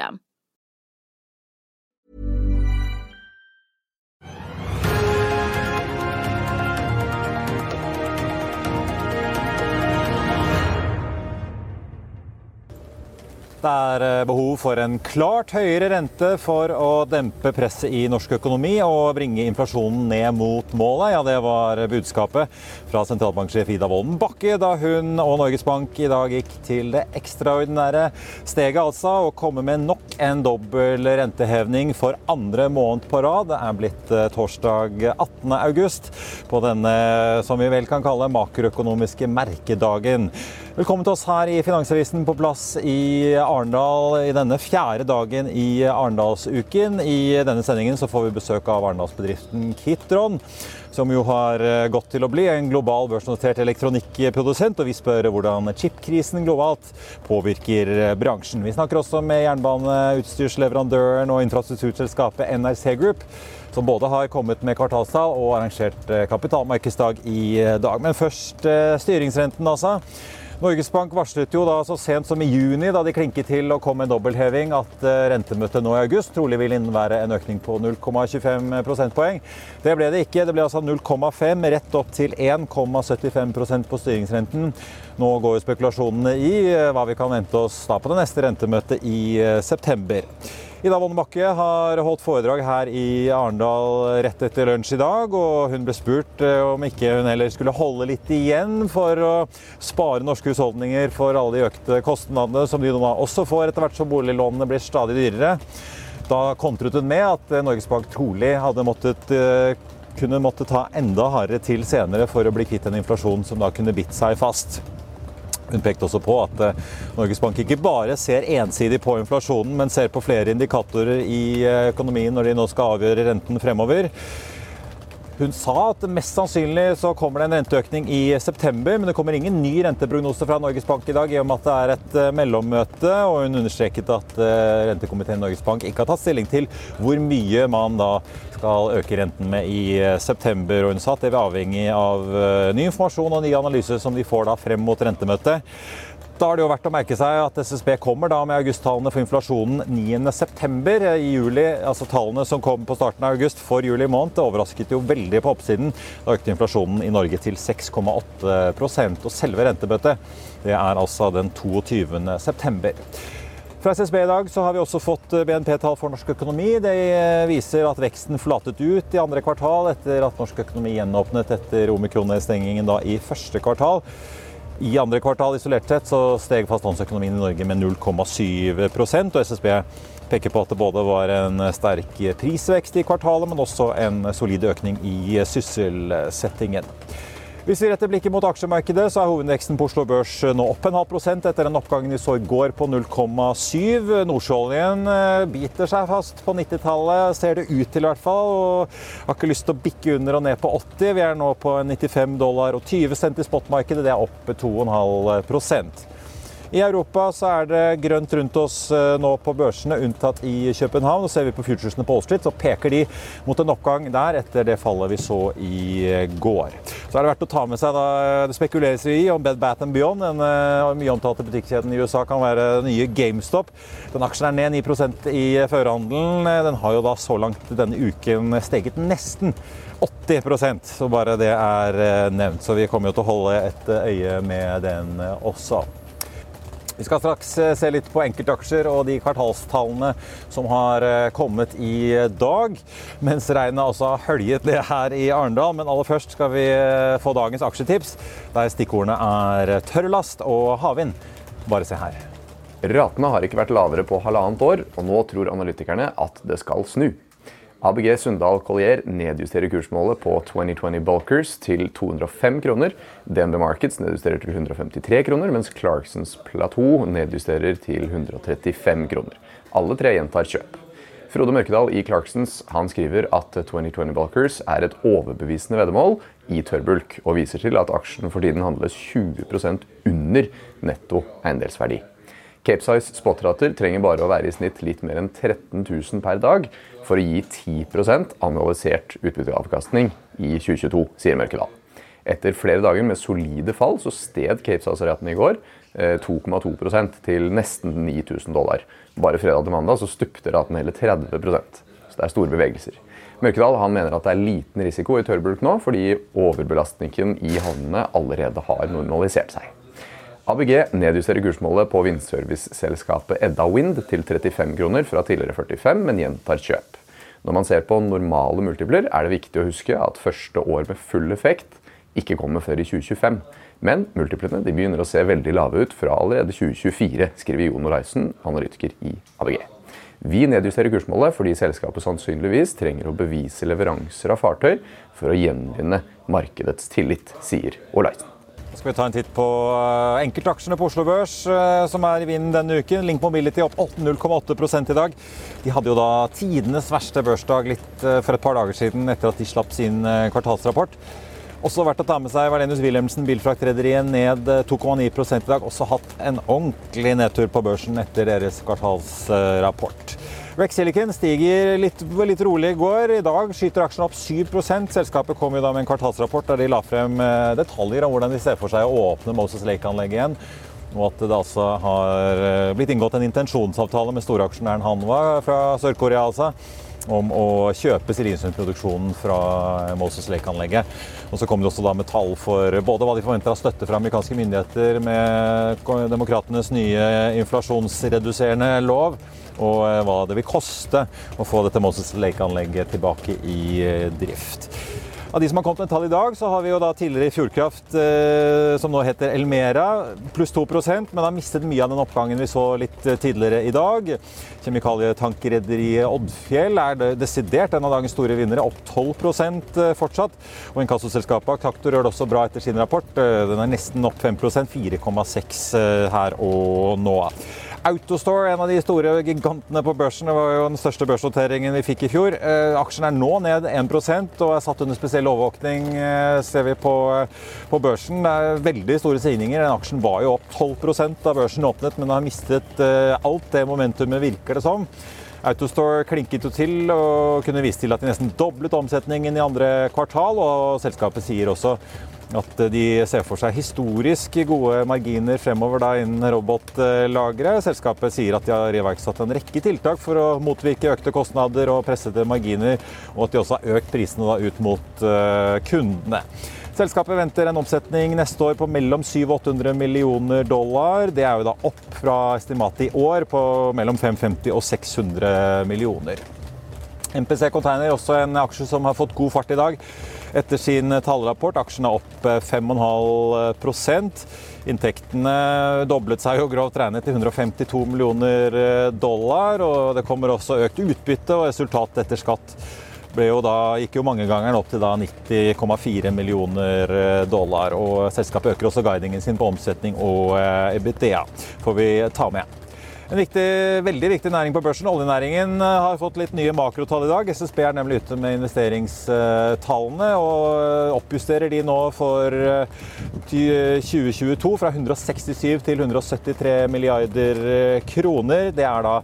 system. Det er eh, behov for en klart høyere rente for å dempe presset i norsk økonomi og bringe inflasjonen ned mot målet. Ja, det var budskapet fra sentralbanksjef Ida Wolden Bakke da hun og Norges Bank i dag gikk til det ekstraordinære steget, altså, å komme med nok en dobbel rentehevning for andre måned på rad. Det er blitt eh, torsdag 18. august på denne som vi vel kan kalle makroøkonomiske merkedagen. Velkommen til oss her i Finansavisen på plass i Arendal i denne fjerde dagen i Arendalsuken. I denne sendingen så får vi besøk av arendalsbedriften Kitron, som jo har gått til å bli en global børsnotert elektronikkprodusent. Og vi spør hvordan chipkrisen globalt påvirker bransjen. Vi snakker også med jernbaneutstyrsleverandøren og infrastrukturselskapet NRC Group som både har kommet med kvartalstall og arrangert kapitalmarkedsdag i dag. Men først styringsrenten, altså. Norges Bank varslet jo da så sent som i juni, da de klinket til å komme med dobbeltheving, at rentemøtet nå i august trolig vil innebære en økning på 0,25 prosentpoeng. Det ble det ikke. Det ble altså 0,5 rett opp til 1,75% på styringsrenten. Nå går jo spekulasjonene i hva vi kan vente oss da på det neste rentemøtet i september. Ida Wolden har holdt foredrag her i Arendal rett etter lunsj i dag. og Hun ble spurt om ikke hun heller skulle holde litt igjen for å spare norske husholdninger for alle de økte kostnadene som de nå også får etter hvert som boliglånene blir stadig dyrere. Da kontret hun med at Norges Bank trolig hadde måttet kunne måtte ta enda hardere til senere for å bli kvitt en inflasjon som da kunne bitt seg fast. Hun pekte også på at Norges Bank ikke bare ser ensidig på inflasjonen, men ser på flere indikatorer i økonomien når de nå skal avgjøre renten fremover. Hun sa at mest sannsynlig så kommer det en renteøkning i september, men det kommer ingen ny renteprognose fra Norges Bank i dag i og med at det er et mellommøte. Og hun understreket at rentekomiteen i Norges Bank ikke har tatt stilling til hvor mye man da skal øke renten med i september. Og hun sa at det vil avhenge av ny informasjon og nye analyser som de får da frem mot rentemøtet. Da har det jo vært å merke seg at SSB kommer da med augusttallene for inflasjonen 9.9. I juli, altså tallene som kom på starten av august for juli måned, det overrasket jo veldig på oppsiden. Da økte inflasjonen i Norge til 6,8% og selve rentebøtet det er altså den 22.9. Fra SSB i dag så har vi også fått BNP-tall for norsk økonomi. Det viser at veksten flatet ut i andre kvartal etter at norsk økonomi gjenåpnet etter omikron-stengingen i første kvartal. I andre kvartal isolert sett så steg fastlandsøkonomien i Norge med 0,7% og SSB peker på at det både var en sterk prisvekst i kvartalet, men også en solid økning i sysselsettingen. Hvis vi retter blikket mot aksjemarkedet, så er hovedveksten på Oslo Børs nå opp en halv prosent etter den oppgangen vi så i går på 0,7. Nordsjøoljen biter seg fast på 90-tallet, ser det ut til i hvert fall. Og har ikke lyst til å bikke under og ned på 80. Vi er nå på 95 dollar og 20 cent i spotmarkedet. Det er opp 2,5 I Europa så er det grønt rundt oss eh, nå på børsene, unntatt i København. Og ser vi på futuresene på Wall Street, så peker de mot en oppgang der etter det fallet vi så i går. Så er det verdt å ta med seg da, Det spekuleres i om Bed Bath Beyond, den mye omtalte butikkjeden i USA, kan være den nye GameStop. Den aksjen er ned 9% i førerhandelen. Den har jo da så langt denne uken steget nesten 80% så bare det er eh, nevnt. Så vi kommer jo til å holde et eh, øye med den eh, også. Vi skal straks se litt på enkeltaksjer og de kvartalstallene som har kommet i dag. Mens regnet også har høljet det her i Arendal. Men aller først skal vi få dagens aksjetips, der stikkordene er tørrlast og havvind. Bare se her. Ratene har ikke vært lavere på halvannet år, og nå tror analytikerne at det skal snu. ABG Sundal Collier nedjusterer kursmålet på 2020 Bulkers til 205 kroner. DNB Markets nedjusterer til 153 kroner, mens Clarksons Plateau nedjusterer til 135 kroner. Alle tre gjentar kjøp. Frode Mørkedal i Clarksons han skriver at 2020 Bulkers er et overbevisende veddemål i tørrbulk, og viser til at aksjen for tiden handles 20% under netto eiendelsverdi. Capesize spotrater trenger bare å være i snitt litt mer enn 13 000 per dag for å gi 10% annualisert utbytteavkastning i 2022, sier Mørkedal. Etter flere dager med solide fall så sted Capesize-raten i går 2,2 eh, til nesten 9000 dollar. Bare fredag til mandag så stupte raten hele 30% Så det er store bevegelser. Mørkedal han mener at det er liten risiko i tørrbulk nå, fordi overbelastningen i havnene allerede har normalisert seg. ABG nedjusterer kursmålet på vindserviceselskapet Edda Wind til 35 kroner fra tidligere 45, men gjentar kjøp. Når man ser på normale multipler, er det viktig å huske at første år med full effekt ikke kommer før i 2025. Men multiplene begynner å se veldig lave ut fra allerede 2024, skriver Jon Olaisen, analytiker i ABG. Vi nedjusterer kursmålet fordi selskapet sannsynligvis trenger å bevise leveranser av fartøy for å gjenvinne markedets tillit, sier Olaisen skal vi ta en titt på eh, enkeltaksjene på Oslo Børs, eh, som er i vinden denne uken. Link Mobility opp 0,8 i dag. De hadde jo da tidenes verste børsdag litt eh, for et par dager siden etter at de slapp sin kvartalsrapport. Også verdt å ta med seg Valenius Wilhelmsen, bilfraktrederiet, ned 2,9% i dag. Også hatt en ordentlig nedtur på børsen etter deres kvartalsrapport. Rex Silicon stiger litt, litt, rolig i går. I dag skyter aksjen opp 7% Selskapet kom jo da med en kvartalsrapport der de la frem eh, detaljer om hvordan de ser for seg å åpne Moses Lake-anlegget igjen. Og at det altså har eh, blitt inngått en intensjonsavtale med storaksjonæren Hanwa fra Sør-Korea altså, om å kjøpe Siriusund-produksjonen fra Moses Lake-anlegget. Og så kom det også da med tall for både hva de forventer av støtte fra amerikanske myndigheter med demokratenes nye inflasjonsreduserende lov, og eh, hva det vil koste å få dette Moses Lake-anlegget tilbake i eh, drift. Av de som har kommet med tall i dag, så har vi jo da tidligere Fjordkraft, eh, som nå heter Elmera, pluss 2% men har mistet mye av den oppgangen vi så litt tidligere i dag. Kjemikalietankrederiet Oddfjell er desidert en av dagens store vinnere, opp 12% fortsatt. Og inkassoselskapet Aktaktor gjør det også bra etter sin rapport. Den er nesten opp 5% 4,6 her og nå. Autostore, en av de store gigantene på børsen, det var jo den største børsnoteringen vi fikk i fjor. Eh, aksjen er nå ned 1% og er satt under spesiell overvåkning, eh, ser vi på, på, børsen. Det er veldig store svingninger. Den aksjen var jo opp 12% da børsen åpnet, men har mistet eh, alt det momentumet, virker det som. Autostore klinket jo til og kunne vise til at de nesten doblet omsetningen i andre kvartal. og Selskapet sier også at de ser for seg historisk gode marginer fremover da innen robotlageret. Selskapet sier at de har iverksatt en rekke tiltak for å motvirke økte kostnader og pressede marginer, og at de også har økt prisene ut mot eh, kundene. Selskapet venter en omsetning neste år på mellom 700 800 millioner dollar. Det er jo da opp fra estimatet i år på mellom 550 og 600 millioner. MPC Container, også en aksje som har fått god fart i dag etter sin tallrapport. Aksjen er opp 5,5% Inntektene doblet seg jo grovt regnet til 152 millioner dollar. og Det kommer også økt utbytte, og resultatet etter skatt ble jo da, gikk jo mangegangeren opp til 90,4 millioner dollar. og Selskapet øker også guidingen sin på omsetning og EBITDA, får vi ta med. En viktig, veldig viktig næring på børsen, oljenæringen, eh, har fått litt nye makrotall i dag. SSB er nemlig ute med investeringstallene og eh, oppjusterer de nå for 2022 eh, fra 167 til 173 milliarder kroner. Det er da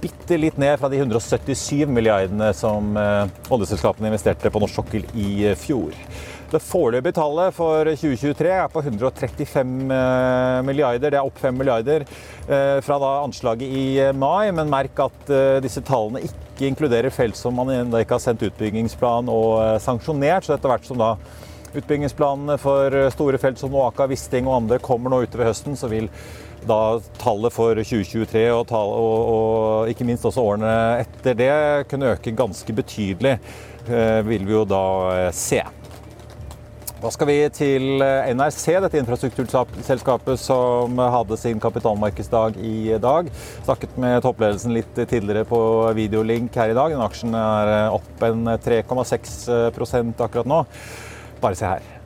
bitte litt ned fra de 177 milliardene som oljeselskapene investerte på norsk sokkel i fjor. Det foreløpige tallet for 2023 er på 135 eh, milliarder. Det er opp 5 milliarder eh, fra anslaget i eh, mai, men merk at disse tallene ikke inkluderer felt som man ennå ikke har sendt utbyggingsplan og sanksjonert. Så etter hvert som da utbyggingsplanene for store felt som Noaka, Wisting og andre kommer nå utover høsten, så vil da tallet for 2023 og, tall, og, og, ikke minst også årene etter det kunne øke ganske betydelig, vil vi jo da se. Da skal vi til eh, NRC, dette infrastrukturselskapet som hadde sin kapitalmarkedsdag i dag. Snakket med toppledelsen litt tidligere på videolink her i dag. Den aksjen er eh, opp en 3,6% akkurat nå. Bare se her.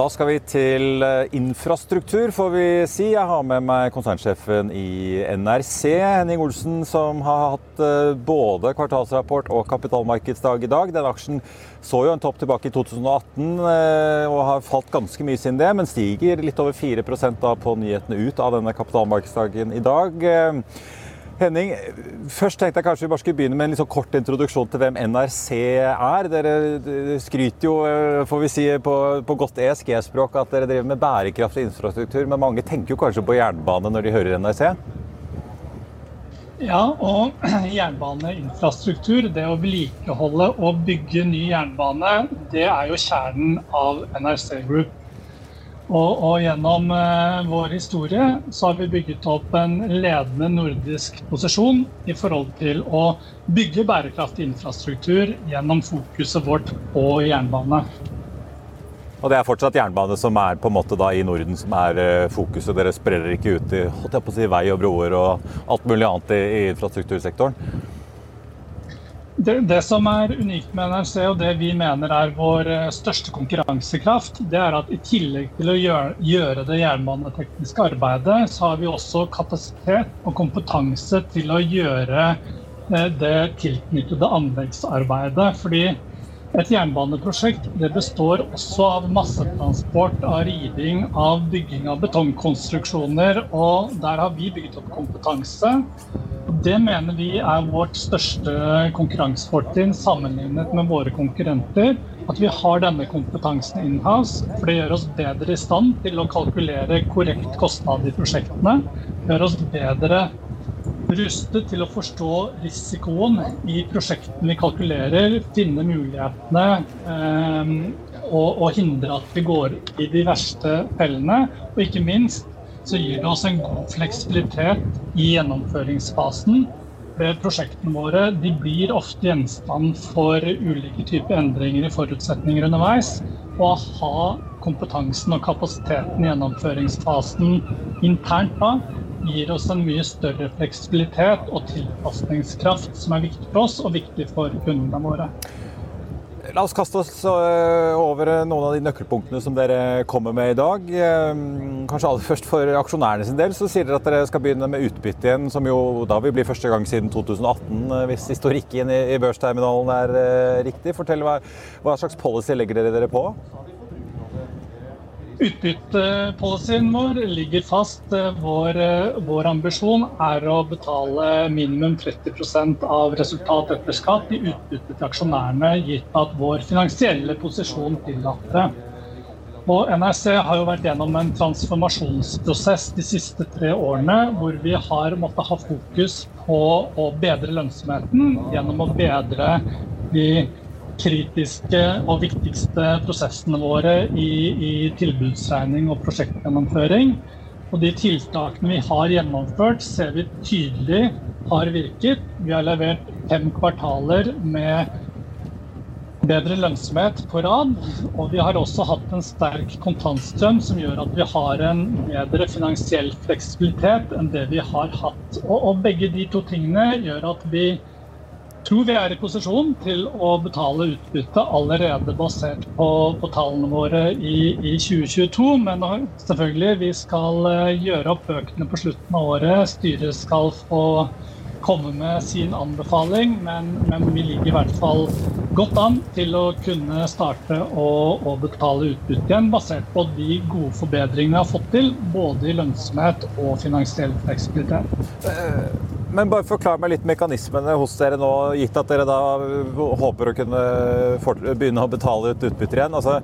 Da skal vi til eh, infrastruktur, får vi si. Jeg har med meg konsernsjefen i NRC, Henning Olsen, som har hatt eh, både kvartalsrapport og kapitalmarkedsdag i dag. Den aksjen så jo en topp tilbake i 2018 eh, og har falt ganske mye siden det, men stiger litt over 4% på nyhetene ut av denne kapitalmarkedsdagen i dag. Henning, først tenkte jeg kanskje vi bare skulle begynne med en liksom kort introduksjon til hvem NRC er. Dere skryter jo, eh, får vi si på, på godt ESG-språk, at dere driver med bærekraftig infrastruktur. Men mange tenker jo kanskje på jernbane når de hører NRC? Ja, og jernbaneinfrastruktur, det å vedlikeholde og bygge ny jernbane, det er jo kjernen av NRC Group. Og, og, gjennom eh, vår historie så har vi bygget opp en ledende nordisk posisjon i forhold til å bygge bærekraftig infrastruktur gjennom fokuset vårt på jernbane. Og det er fortsatt jernbane som er på en måte da i Norden som er eh, fokuset? Dere sprer ikke ut i holdt jeg på å si, vei og broer og alt mulig annet i, i infrastruktursektoren? Det, det, som er unikt med NRC, og det vi mener er vår eh, største konkurransekraft, det er at i tillegg til å gjøre, gjøre det jernbanetekniske arbeidet, så har vi også kapasitet og kompetanse til å gjøre eh, det tilknyttede anleggsarbeidet. Fordi et jernbaneprosjekt det består også av massetransport, av riding, av bygging av betongkonstruksjoner. Og der har vi bygget opp kompetanse. Det mener vi er vårt største konkurransefortrinn sammenlignet med våre konkurrenter. At vi har denne kompetansen in-house. For det gjør oss bedre i stand til å kalkulere korrekt kostnad i prosjektene. Gjør oss bedre rustet til å forstå risikoen i prosjektene vi kalkulerer, finne mulighetene eh, og, og hindre at vi går i de verste fellene. Og ikke minst så gir det oss en god fleksibilitet i gjennomføringsfasen. Prosjektene våre blir ofte gjenstand for ulike typer endringer i forutsetninger underveis. Og å ha kompetansen og kapasiteten i gjennomføringsfasen internt da, gir oss en mye større fleksibilitet og tilpasningskraft som er viktig for oss og viktig for kundene våre. La oss kaste oss eh, over noen av de nøkkelpunktene som dere kommer med i dag. Eh, kanskje aller først for aksjonærene sin del, så sier dere at dere skal begynne med utbytte igjen, som jo da vil bli første gang siden 2018, eh, hvis historikken i børsterminalen er riktig. Fortell hva, hva slags policy legger dere dere på? Utbyttepolicyen vår ligger fast. Vår, vår, ambisjon er å betale minimum 30% av resultat etter skatt i utbytte til aksjonærene, gitt at vår finansielle posisjon tillater det. Og NRC har jo vært gjennom en transformasjonsprosess de siste tre årene, hvor vi har måttet ha fokus på å bedre lønnsomheten gjennom å bedre de kritiske og viktigste prosessene våre i, i tilbudsregning og prosjektgjennomføring. Og de tiltakene vi har gjennomført, ser vi tydelig har virket. Vi har levert fem kvartaler med bedre lønnsomhet på rad. Og vi har også hatt en sterk kontantstrøm som gjør at vi har en bedre finansiell fleksibilitet enn det vi har hatt. Og, og begge de to tingene gjør at vi tror vi er i posisjon til å betale utbytte allerede basert på, på tallene våre i, i, 2022. Men selvfølgelig, vi skal eh, gjøre opp bøkene på slutten av året. Styret skal få komme med sin anbefaling, men, men, vi ligger i hvert fall godt an til å kunne starte å, å betale utbytte igjen, basert på de gode forbedringene vi har fått til, både i lønnsomhet og finansiell fleksibilitet. Men bare forklar meg litt mekanismene hos dere nå, gitt at dere da håper å kunne begynne å betale ut utbytter igjen. Altså,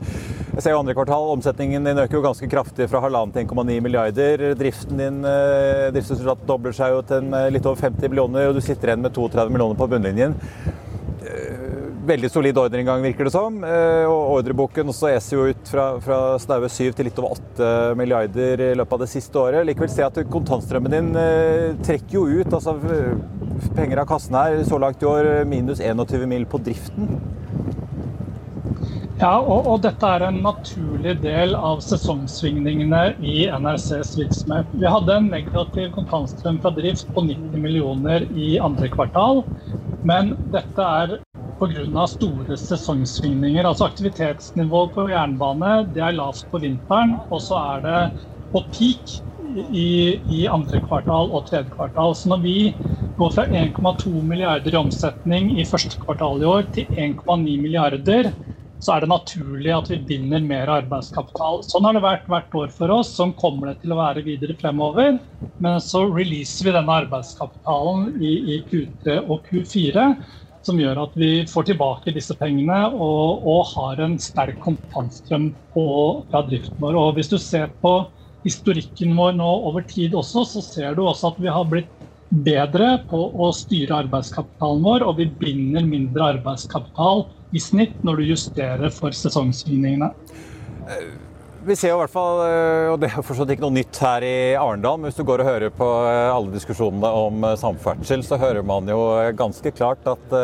jeg ser jo andre kvartal, Omsetningen din øker jo ganske kraftig fra halvannen til 1,9 milliarder. Driften din eh, driftsresultat dobler seg jo til eh, litt over 50 millioner, og du sitter igjen med 32 millioner på bunnlinjen veldig solid ordreinngang, virker det som. Eh, og ordreboken også eser jo ut fra, fra snaue 7 til litt over 8 milliarder i løpet av det siste året. Likevel ser jeg at kontantstrømmen din eh, trekker jo ut. altså Penger av kassen her så langt i år minus 21 mil på driften. Ja, og, og, dette er en naturlig del av sesongsvingningene i NRCs virksomhet. Vi hadde en negativ kontantstrøm fra drift på 90 millioner i andre kvartal. Men dette er pga. store sesongsvingninger. Altså aktivitetsnivået på jernbane det er lavt på vinteren, og så er det på peak i, i andre kvartal og tredje kvartal. Så når vi går fra 1,2 milliarder i omsetning i første kvartal i år til 1,9 milliarder, så er det naturlig at vi binder mer arbeidskapital. Sånn har det vært hvert år for oss, sånn kommer det til å være videre fremover. Men så releaser vi denne arbeidskapitalen i, i Q3 og Q4 som gjør at vi får tilbake disse pengene og, og har en sterk kontantstrøm fra driften vår. Og hvis du ser på historikken vår nå over tid også, så ser du også at vi har blitt bedre på å styre arbeidskapitalen vår, og vi binder mindre arbeidskapital i snitt når du justerer for sesongsvingningene. Vi ser jo i hvert fall, eh, og det er fortsatt ikke noe nytt her i Arendal, men hvis du går og hører på eh, alle diskusjonene om eh, samferdsel, så hører man jo ganske klart at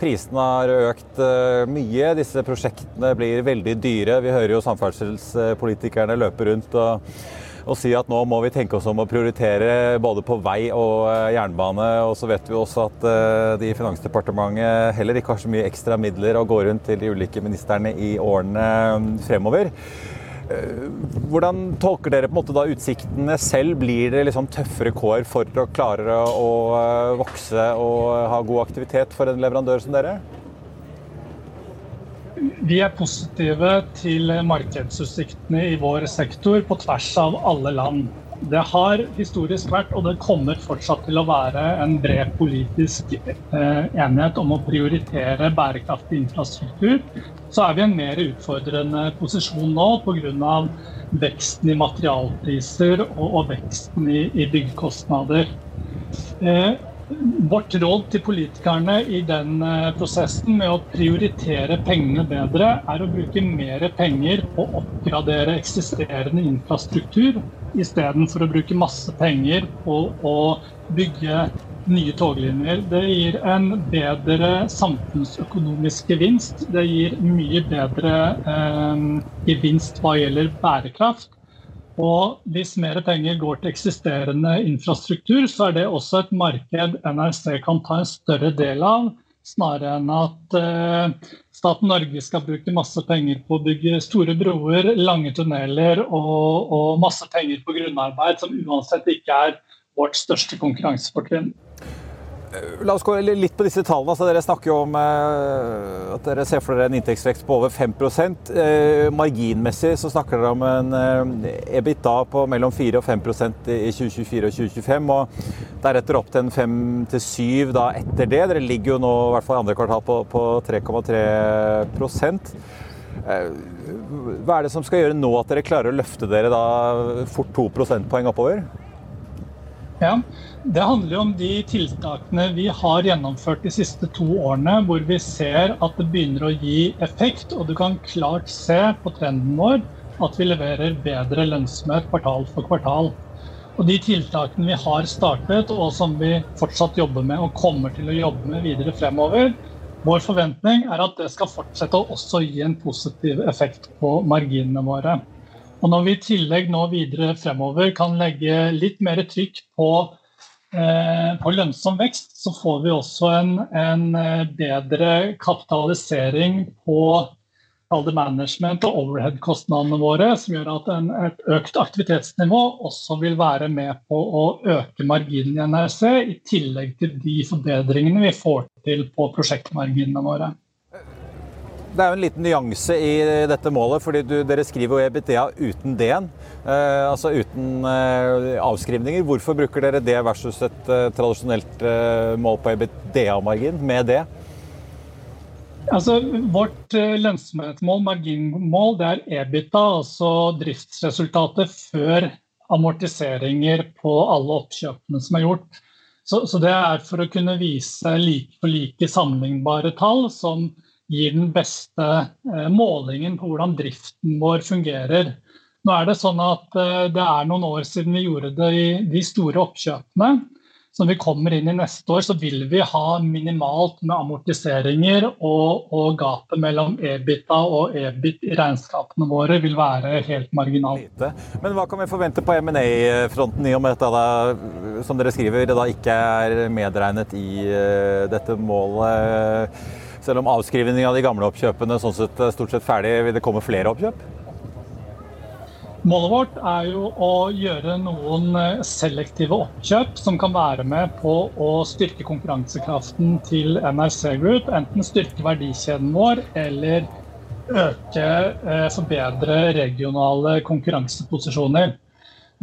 prisene har økt mye. Disse prosjektene blir veldig dyre. Vi hører jo samferdselspolitikerne løpe rundt og, og si at nå må vi tenke oss om å prioritere både på vei og jernbane. Og så vet vi også at de i Finansdepartementet heller ikke har så mye ekstra midler å gå rundt til de ulike ministerne i årene fremover. Eh, hvordan tolker dere på en måte da utsiktene selv? Blir det liksom tøffere kår for å klare å eh, vokse og ha god aktivitet for en leverandør som dere? Vi er positive til markedsutsiktene i vår sektor på tvers av alle land. Det har historisk vært, og det kommer fortsatt til å være, en bred politisk eh, enighet om å prioritere bærekraftig infrastruktur. Så er vi i en mer utfordrende posisjon nå pga. veksten i materialpriser og, veksten i, byggekostnader. Vårt råd til politikerne i den eh, prosessen med å prioritere pengene bedre, er å bruke mer penger på å oppgradere eksisterende infrastruktur, istedenfor å bruke masse penger på å bygge nye toglinjer. Det gir en bedre samfunnsøkonomisk gevinst. Det gir mye bedre eh, gevinst hva gjelder bærekraft. Og hvis mer penger går til eksisterende infrastruktur, så er det også et marked NRC kan ta en større del av, snarere enn at eh, staten Norge skal bruke masse penger på å bygge store broer, lange tunneler og, og masse penger på grunnarbeid, som uansett ikke er vårt største konkurransefortrinn. La oss gå litt på disse tallene. Altså, dere snakker jo om eh, at dere ser for dere en inntektsvekst på over 5 eh, Marginmessig så snakker dere om en eh, EBITDA på mellom 4 og 5% i 2024 og 2025. Og deretter opp til en 5-7 da etter det. Dere ligger jo nå i hvert fall andre kvartal på, på 3,3 eh, Hva er det som skal gjøre nå at dere klarer å løfte dere da fort 2 prosentpoeng oppover? Ja, Det handler jo om de tiltakene vi har gjennomført de siste to årene, hvor vi ser at det begynner å gi effekt. Og du kan klart se på trenden vår at vi leverer bedre lønnsomhet kvartal for kvartal. Og de tiltakene vi har startet, og som vi fortsatt jobber med og kommer til å jobbe med videre fremover, vår forventning er at det skal fortsette å også gi en positiv effekt på marginene våre. Og når vi i tillegg nå videre fremover kan legge litt mer trykk på eh, på lønnsom vekst, så får vi også en, en bedre kapitalisering på management og overhead-kostnadene våre, som gjør at en, et økt aktivitetsnivå også vil være med på å øke marginen i NRC, i tillegg til de forbedringene vi får til på prosjektmarginene våre. Det er jo en liten nyanse i dette målet, fordi du, dere skriver jo EBTA uten D-en. Eh, altså uten eh, avskrivninger. Hvorfor bruker dere det versus et eh, tradisjonelt eh, mål på EBITDA-margin med det? Altså, vårt eh, lønnsomhetsmål, marginmål, det er EBITDA, altså driftsresultatet før amortiseringer på alle oppkjøpene som er gjort. Så, så det er for å kunne vise like på like sammenlignbare tall som gir den beste eh, målingen på hvordan driften vår fungerer. Nå er Det sånn at eh, det er noen år siden vi gjorde det i de store oppkjøpene som vi kommer inn i neste år, så vil vi ha minimalt med amortiseringer. Og, og gapet mellom EBITA og EBIT i regnskapene våre vil være helt marginalt. Men hva kan vi forvente på M&A-fronten, i og med at det som dere skriver, det da ikke er medregnet i uh, dette målet? Selv om avskrivning av de gamle oppkjøpene sånn sett stort sett ferdig, vil det komme flere oppkjøp? Målet vårt er jo å gjøre noen eh, selektive oppkjøp som kan være med på å styrke konkurransekraften til NRC Group. Enten styrke verdikjeden vår eller øke, eh, forbedre regionale konkurranseposisjoner.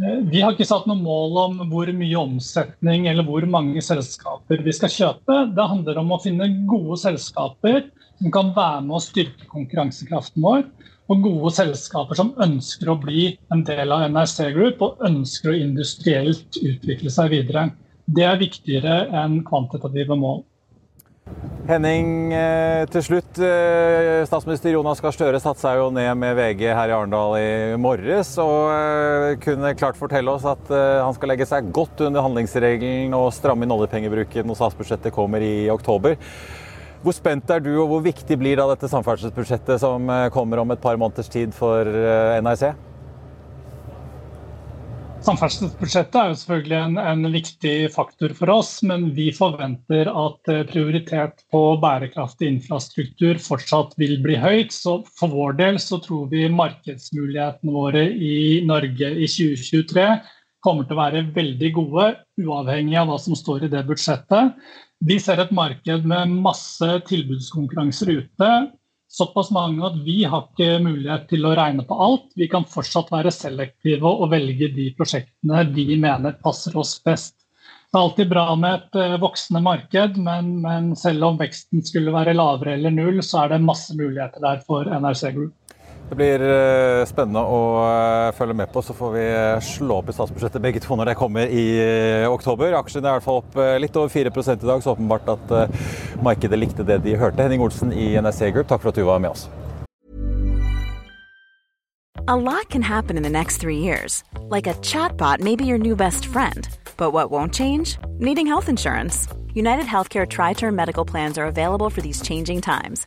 Vi har ikke satt noe mål om hvor mye omsetning eller hvor mange selskaper vi skal kjøpe. Det handler om å finne gode selskaper som kan være med å styrke konkurransekraften vår og gode selskaper som ønsker å bli en del av NRC Group og ønsker å industrielt utvikle seg videre. Det er viktigere enn kvantitative mål. Henning, eh, til slutt. Eh, statsminister Jonas Gahr Støre satte seg jo ned med VG her i Arendal i morges og eh, kunne klart fortelle oss at han skal legge seg godt under handlingsregelen og stramme inn oljepengebruken når statsbudsjettet kommer i oktober. Hvor spent er du, og hvor viktig blir da dette samferdselsbudsjettet som kommer om et par måneders tid for NRC? Samferdselsbudsjettet er jo selvfølgelig en, en, viktig faktor for oss, men vi forventer at eh, prioritet på bærekraftig infrastruktur fortsatt vil bli høyt. Så for vår del så tror vi markedsmulighetene våre i Norge i 2023 kommer til å være veldig gode, uavhengig av hva som står i det budsjettet. Vi ser et marked med masse tilbudskonkurranser ute. Såpass mange at vi har ikke mulighet til å regne på alt. Vi kan fortsatt være selektive og velge de prosjektene vi mener passer oss best. Det er alltid bra med et eh, voksende marked, men, men selv om veksten skulle være lavere eller null, så er det masse muligheter der for NRC Group. Det blir eh, spennende å eh, følge med på. Så får vi eh, slå opp i statsbudsjettet begge to når det kommer i oktober. Aksjene er i hvert fall opp litt over 4 i dag, så åpenbart at markedet likte det de hørte. Henning Olsen i NSC Group, takk for at du var med oss. A lot can happen in the next three years. Like a chatbot may be your new best friend. But what won't change? Needing health insurance. United Healthcare Tri Term Medical Plans are available for these changing times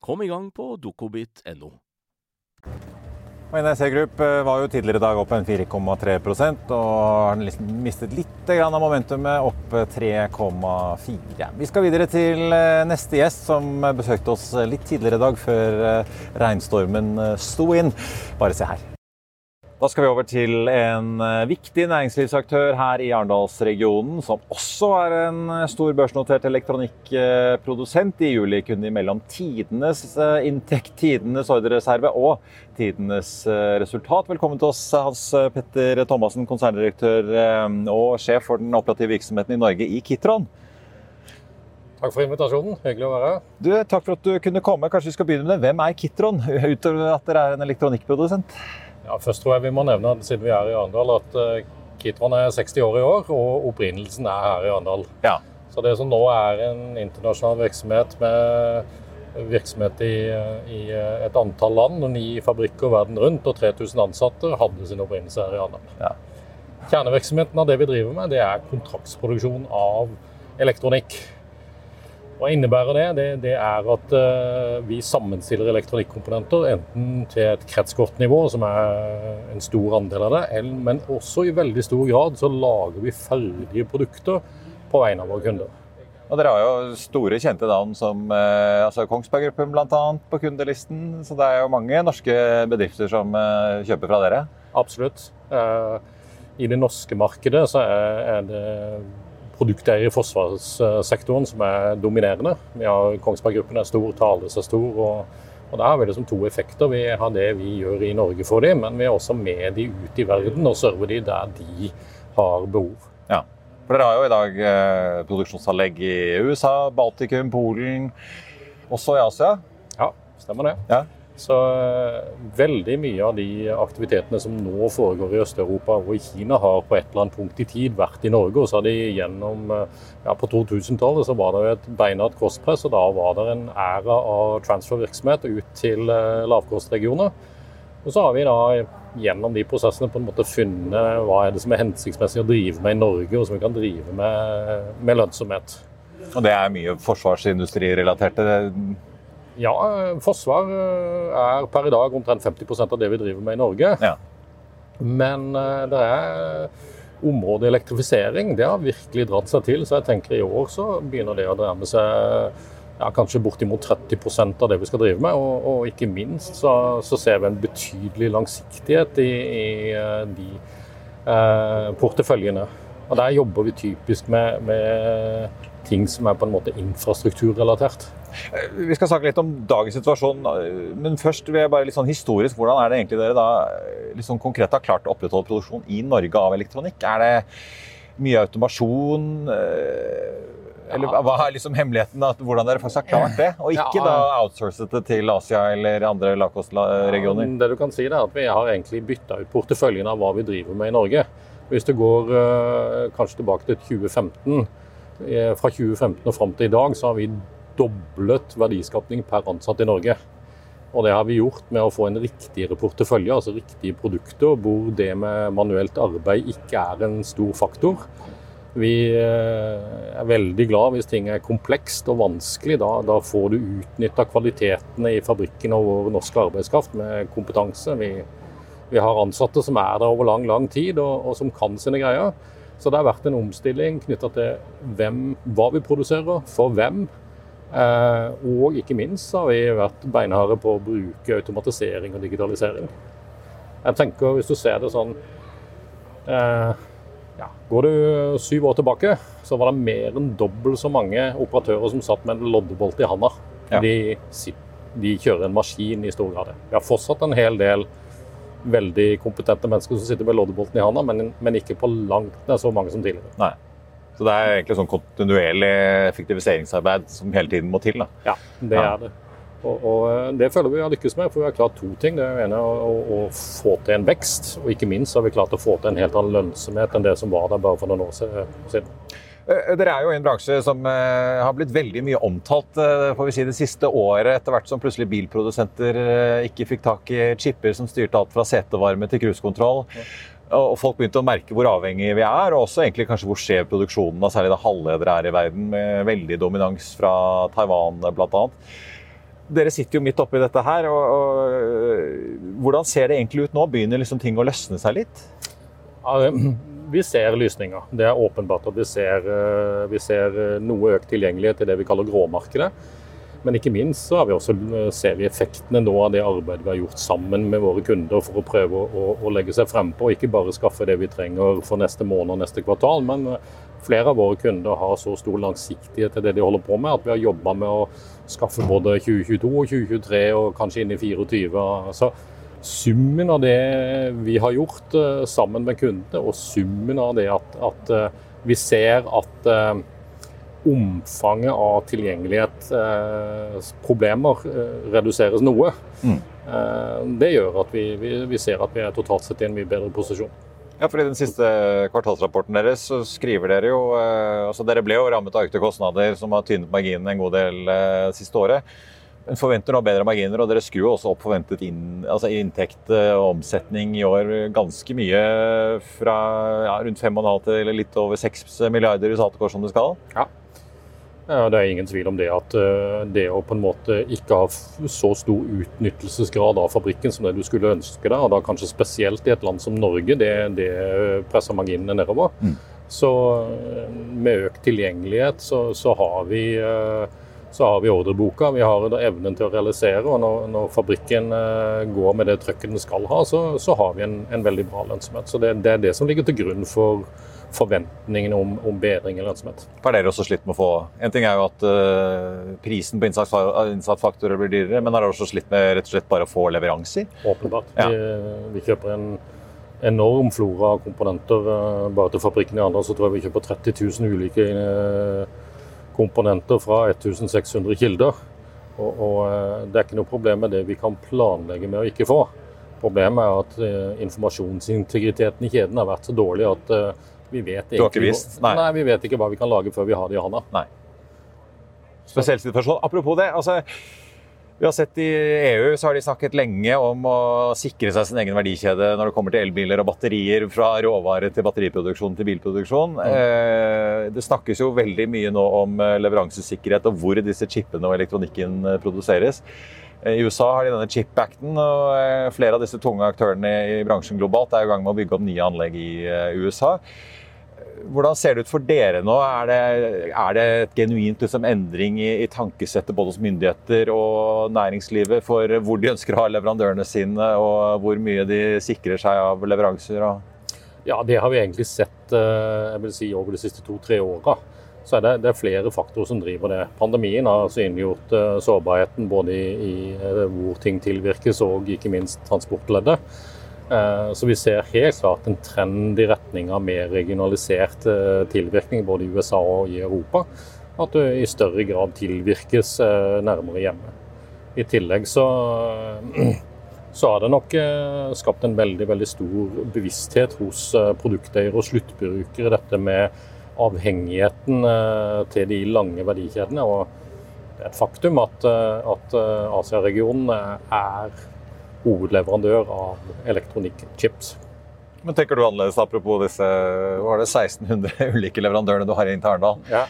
Kom i gang på dokobit.no. NRC Group eh, var jo tidligere i dag opp en 4,3% og har liksom mistet litt av momentumet, opp 3,4. Vi skal videre til eh, neste gjest, som besøkte oss litt tidligere i dag, før eh, regnstormen sto inn. Bare se her. Da skal vi over til en eh, viktig næringslivsaktør her i Arendalsregionen, som også er en eh, stor børsnotert elektronikkprodusent. I juli kunne de mellom tidenes eh, inntekt, tidenes ordrereserve og tidenes resultat. Velkommen til oss, Hans Petter Thomassen, konserndirektør og sjef for den operative virksomheten i Norge i Kitron. Takk for invitasjonen. Hyggelig å være her. Du, takk for at du kunne komme. Kanskje vi skal begynne med det. Hvem er Kitron, utover at dere er en elektronikkprodusent? Ja, først tror jeg vi må nevne, siden vi er i Arendal, at uh, Kitron er 60 år i år, og opprinnelsen er her i Arendal. Ja. Så det som nå er en internasjonal virksomhet med virksomhet i, i et antall land, og ni fabrikker verden rundt og 3000 ansatte, hadde sin opprinnelse her i Arendal. Ja. Kjernevirksomheten av det vi driver med, det er kontraktsproduksjon av elektronikk. Hva innebærer det? Det, det er at uh, vi sammenstiller elektronikkomponenter enten til et kretskortnivå, som er en stor andel av det, men også i veldig stor grad så lager vi ferdige produkter på vegne av våre kunder. Og Dere har jo store kjente navn som eh, altså Kongsberg Gruppen bl.a. på kundelisten. Så det er jo mange norske bedrifter som eh, kjøper fra dere? Absolutt. I det norske markedet så er, er det produkter i forsvarssektoren som er dominerende. Vi har Kongsberg Gruppen er stor, Thales er stor. og, og Der har vi liksom to effekter. Vi har det vi gjør i Norge for dem, men vi er også med de ut i verden og server de der de har behov. Ja, for Dere har jo i dag eh, produksjonsanlegg i USA, Baltikum, Polen, også i Asia? Ja, stemmer det. Ja. Så eh, veldig mye av de aktivitetene som nå foregår i Øst-Europa og i Kina, har på et eller annet punkt i tid vært i Norge. Og så har de gjennom eh, ja, På 2000-tallet så var det et beinhardt kostpress, og da var det en æra av transfervirksomhet ut til eh, lavkostregioner. Og så har vi da gjennom de prosessene på en måte funnet hva er det som er hensiktsmessig å drive med i Norge, og som vi kan drive med, med lønnsomhet. Og det er mye forsvarsindustrirelaterte ja, forsvar eh, er per i dag omtrent 50% av det vi driver med i Norge. Ja. Men eh, det er området elektrifisering. Det har virkelig dratt seg til. Så jeg tenker i år så begynner det å nærme seg ja, kanskje bortimot 30% av det vi skal drive med. Og, og ikke minst så, så, ser vi en betydelig langsiktighet i, i eh, de eh, porteføljene. Og Der jobber vi typisk med, med ting som er på en måte infrastrukturrelatert. Vi skal snakke litt om dagens situasjon, men først vil jeg bare litt sånn historisk. Hvordan er det egentlig dere da litt sånn konkret har klart å opprettholde produksjon i Norge av elektronikk? Er det mye automasjon? Eller hva er liksom hemmeligheten? At, hvordan dere faktisk har klart det? Og ikke da outsourcet det til Asia eller andre lavkostregioner? Det du kan si er at Vi har egentlig bytta ut porteføljen av hva vi driver med i Norge. Hvis du går kanskje tilbake til 2015, fra 2015 og fram til i dag, så har vi doblet verdiskapning per ansatt i Norge. Og det har vi gjort med å få en riktigere portefølje, altså riktige produkter, hvor det med manuelt arbeid ikke er en stor faktor. Vi eh, er veldig glad hvis ting er komplekst og vanskelig. Da, da får du utnytta kvalitetene i fabrikken og vår norske arbeidskraft med kompetanse. Vi, vi, har ansatte som er der over lang, lang tid og, og som kan sine greier. Så det har vært en omstilling knytta til hvem, hva vi produserer, for hvem, Eh, og ikke minst har vi vært beinharde på å bruke automatisering og digitalisering. Jeg tenker Hvis du ser det sånn eh, ja, Går du syv år tilbake, så var det mer enn dobbelt så mange operatører som satt med en loddebolt i handa. Ja. De, de, kjører en maskin i stor grad. Vi har fortsatt en hel del veldig kompetente mennesker som sitter med loddebolten i handa, men, men ikke på langt nær så mange som tidligere. Nei. Så det er egentlig sånn kontinuerlig effektiviseringsarbeid som hele tiden må til. Da. Ja, det er det. Og, og, eh, Det føler vi har lykkes med, for vi har klart to ting. Det ene er å, å, få til en vekst, og ikke minst har vi klart å få til en helt annen lønnsomhet enn det som var der bare for noen år siden. Eh, dere er jo i en bransje som uh, har blitt veldig mye omtalt uh, får vi si, det siste året, etter hvert som plutselig bilprodusenter ikke fikk tak i chipper som styrte alt fra setevarme til cruisekontroll. Og folk begynte å merke hvor avhengige vi er, og også egentlig kanskje hvor skjev produksjonen av særlig det halvledere er i verden, med veldig dominans fra Taiwan bl.a. Dere sitter jo midt oppi dette her. og, og Hvordan ser det egentlig ut nå? Begynner liksom ting å løsne seg litt? Ja, vi ser lysninger. Det er åpenbart at vi ser, vi ser noe økt tilgjengelighet til det vi kaller gråmarkedet. Men ikke minst så vi også, eh, ser vi effektene nå av det arbeidet vi har gjort sammen med våre kunder for å prøve å, å legge seg frempå, ikke bare skaffe det vi trenger for neste måned og neste kvartal. Men eh, flere av våre kunder har så stor langsiktighet til det de holder på med, at vi har jobba med å skaffe både 2022 og 2023 og kanskje inn i 2024. Så summen av det vi har gjort eh, sammen med kundene, og summen av det at, at vi ser at omfanget av tilgjengelighetsproblemer eh, reduseres noe. Mm. Eh, det gjør at vi, vi, vi, ser at vi er totalt sett i en mye bedre posisjon. Ja, for I den siste kvartalsrapporten deres så skriver dere jo eh, altså Dere ble jo rammet av økte kostnader som har tynnet marginene en god del eh, siste året. Men forventer nå bedre marginer, og dere skrur også opp forventet inn, altså inntekt og omsetning i år ganske mye. Fra ja, rundt 5,5 til litt over 6 milliarder i saltekår som det skal. Ja. Det er ingen tvil om det at eh, det å på en måte ikke ha så stor utnyttelsesgrad av fabrikken som det du skulle ønske deg, og da kanskje spesielt i et land som Norge, det, det presser marginene nedover. Mm. Så eh, med økt tilgjengelighet så, så, har vi eh, så har vi ordreboka, vi har evnen til å realisere. og Når, når fabrikken går med det trøkket den skal ha, så, så har vi en, en, veldig bra lønnsomhet. Så det, det, er det som ligger til grunn for, forventningene om, om, bedring i lønnsomhet. Har dere også slitt med å få En ting er jo at uh, prisen på innsatsfaktorer blir dyrere, men har dere også slitt med rett og slett bare å få leveranser? Åpenbart. Ja. Vi, vi, kjøper en enorm flora av komponenter. Uh, bare til fabrikken i Arendal så tror jeg vi kjøper 30 000 ulike komponenter fra 1600 kilder. Og, og det er ikke noe problem med det vi kan planlegge med å ikke få. Problemet er at informasjonsintegriteten i kjeden har vært så dårlig at vi vet, visst? Nei. nei. vi vet ikke hva vi kan lage før vi har det i hånda. Nei. Spesiell situasjon. Apropos det. altså vi har sett I EU så har de snakket lenge om å sikre seg sin egen verdikjede når det kommer til elbiler og batterier, fra råvare til batteriproduksjon til bilproduksjon. Mm. Eh, det snakkes jo veldig mye nå om eh, leveransesikkerhet og hvor disse chipene og elektronikken eh, produseres. I USA har de denne chip-acten, og flere av disse tunge aktørene i bransjen globalt er i gang med å bygge opp nye anlegg i USA. Hvordan ser det ut for dere nå? Er det, er det et genuint liksom, endring i, i, tankesettet både hos myndigheter og næringslivet for hvor de ønsker å ha leverandørene sine, og hvor mye de sikrer seg av leveranser? Ja, det har vi egentlig sett eh, si, over de siste to-tre åra. Så er det, det, er flere faktorer som driver det. Pandemien har synliggjort uh, sårbarheten både i, i, eh, hvor ting tilvirkes og ikke minst transportleddet. Eh, så vi ser helt klart en trend i retning av mer regionalisert eh, tilvirkning både i USA og i Europa. At det i større grad tilvirkes eh, nærmere hjemme. I tillegg så, så har det nok skapt en veldig, veldig stor bevissthet hos produkteiere og sluttbrukere, dette med avhengigheten til de lange verdikjedene. Og det er et faktum at, at Asia-regionen er hovedleverandør av elektronikkchips. Men tenker du annerledes apropos disse var det 1600 ulike leverandørene du har inn til Arendal? Ja.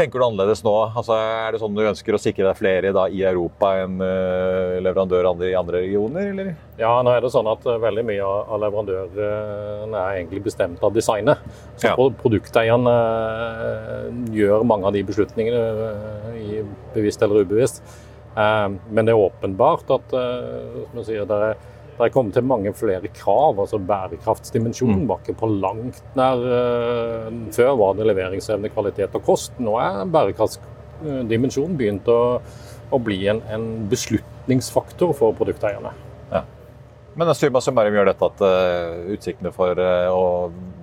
Tenker du annerledes nå? Altså, er det sånn du ønsker å sikre deg flere da, i Europa enn uh, leverandør i andre regioner? Eller? Ja, nå er det sånn at uh, veldig mye av leverandørene er egentlig bestemt av designet. Så ja. produkteierne uh, gjør mange av de beslutningene i bevisst eller ubevisst. Eh, men det er åpenbart at eh, sier, det er, det er kommet til mange flere krav. altså Bærekraftsdimensjonen mm. var ikke på langt nær uh, Før var det leveringsevne, kvalitet og kost. Nå er bærekraftsdimensjonen begynt å, å bli en, en, beslutningsfaktor for produkteierne. Ja. Men summa summarum gjør dette at uh, utsiktene for å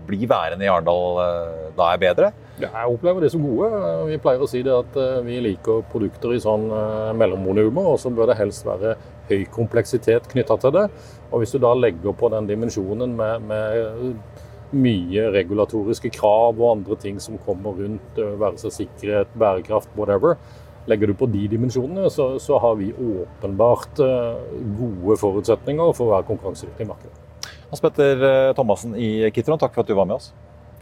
bli værende i Arendal da er bedre? Ja, jeg opplever det som gode. Vi pleier å si det at eh, vi liker produkter i sånn eh, mellomvolumer, og så bør det helst være høy kompleksitet knytta til det. Og hvis du da legger på den dimensjonen med, med mye regulatoriske krav og andre ting som kommer rundt, eh, være seg sikkerhet, bærekraft, whatever, legger du på de dimensjonene, så, så har vi åpenbart gode forutsetninger for å være konkurransedyktig i markedet. Hans Petter Thomassen i Kitron, takk for at du var med oss.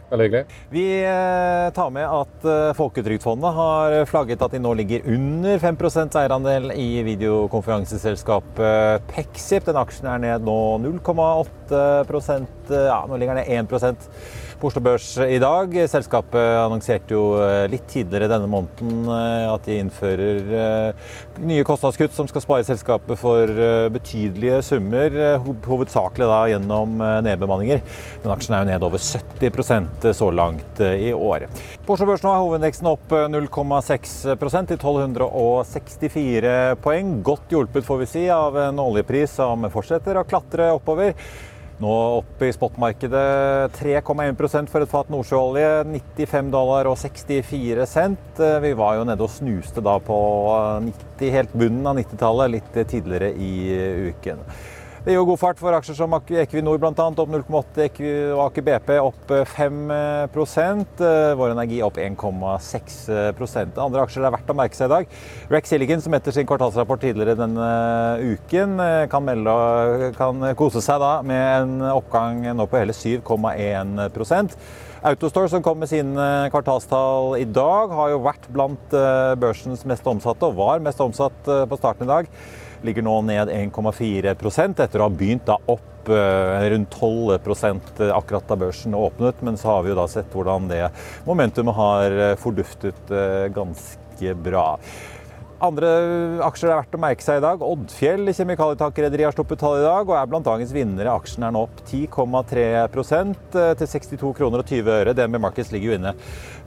Veldig hyggelig. Vi eh, tar med at eh, Folketrygdfondet har flagget at de nå ligger under 5% eierandel i videokonferanseselskapet Pexip. Den aksjen er ned nå 0,8% Ja, nå ligger den ned 1 på Oslo Børs i dag. Selskapet annonserte jo eh, litt tidligere denne måneden eh, at de innfører eh, nye kostnadskutt som skal spare selskapet for betydelige summer, hovedsakelig da gjennom nedbemanninger. Men aksjen er jo ned over 70% så langt i år. På Oslo Børs nå er hovedindeksen opp 0,6% til 1264 poeng. Godt hjulpet, får vi si, av en oljepris som fortsetter å klatre oppover. Nå opp i spotmarkedet 3,1% for et fat nordsjøolje. 95 dollar og 64 cent. Eh, vi var jo nede og snuste da på 90, helt bunnen av 90-tallet litt tidligere i uken. Det gir jo god fart for aksjer som Equinor bl.a. opp 0,8, og Aker BP opp 5% Vår Energi opp 1,6 Andre aksjer det er verdt å merke seg i dag. Rex Silicon, som etter sin kvartalsrapport tidligere denne uken, kan, melde, kan kose seg da med en oppgang nå på hele 7,1% Autostore, som kom med sine kvartalstall i dag, har jo vært blant eh, børsens mest omsatte, og var mest omsatt eh, på starten i dag ligger nå ned 1,4 etter å ha begynt da opp eh, rundt 12 eh, akkurat da børsen åpnet. Men så har vi jo da sett hvordan det momentumet har eh, forduftet ganske bra. Andre aksjer det er verdt å merke seg i dag. Oddfjell kjemikalietankrederi har sluppet tall i dag og er blant dagens vinnere. Aksjen er nå opp 10,3 eh, til 62 kroner og 20 øre. DNB Markets ligger jo inne,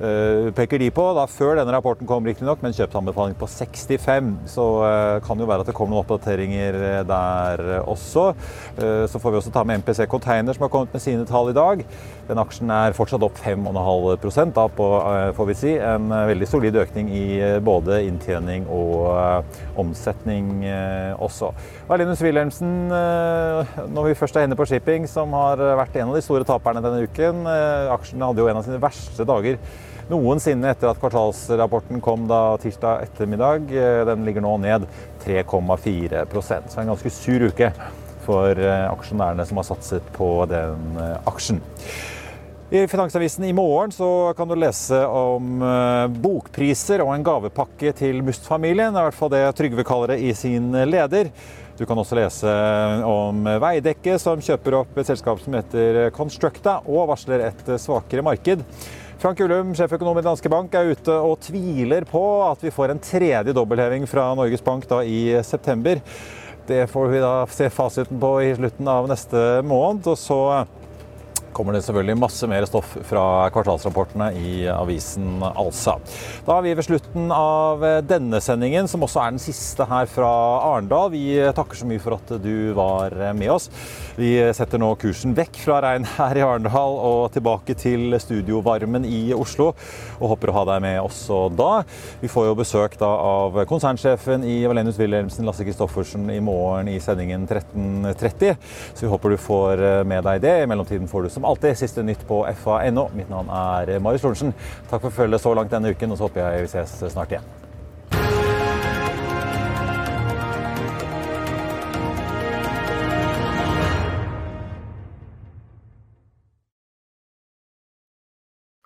uh, peker de på. Da før denne rapporten kom, riktignok, med en kjøpsanbefaling på 65. Så uh, kan det jo være at det kommer noen oppdateringer der også. Så får vi også ta med MPC Container, som har kommet med sine tall i dag. Den aksjen er fortsatt opp 5,5 da på, får vi si. En veldig solid økning i både inntjening og og uh, omsetning uh, også. Linus Wilhelmsen, uh, når vi først er inne på shipping, som har vært en av de store taperne denne uken. Aksjen hadde jo en av sine verste dager noensinne etter at kvartalsrapporten kom da tirsdag ettermiddag. Den ligger nå ned 3,4% så en ganske sur uke for aksjonærene som har satset på den aksjen. I Finansavisen i morgen så kan du lese om eh, bokpriser og en gavepakke til Must-familien. Det er i hvert fall det Trygve kaller det i sin leder. Du kan også lese om Veidekke, som kjøper opp et selskap som heter Constructa, og varsler et svakere marked. Frank Ullum, sjeføkonom i Danske Bank, er ute og tviler på at vi får en tredje dobbeltheving fra Norges Bank da i september. Det får vi da se fasiten på i slutten av neste måned. og så kommer det selvfølgelig masse mer stoff fra kvartalsrapportene i avisen Alsa. Da er vi ved slutten av denne sendingen, som også er den siste her fra Arendal. Vi takker så mye for at du var med oss. Vi setter nå kursen vekk fra regn her i Arendal og tilbake til studiovarmen i Oslo, og håper å ha deg med også da. Vi får jo besøk da av konsernsjefen i Valenius Wilhelmsen, Lasse Kristoffersen, i morgen i sendingen 13.30, så vi håper du får med deg det. I mellomtiden får du som alltid siste nytt på fa.no. Mitt navn er Marius Lorentzen. Takk for følget så langt denne uken, og så håper jeg vi ses snart igjen.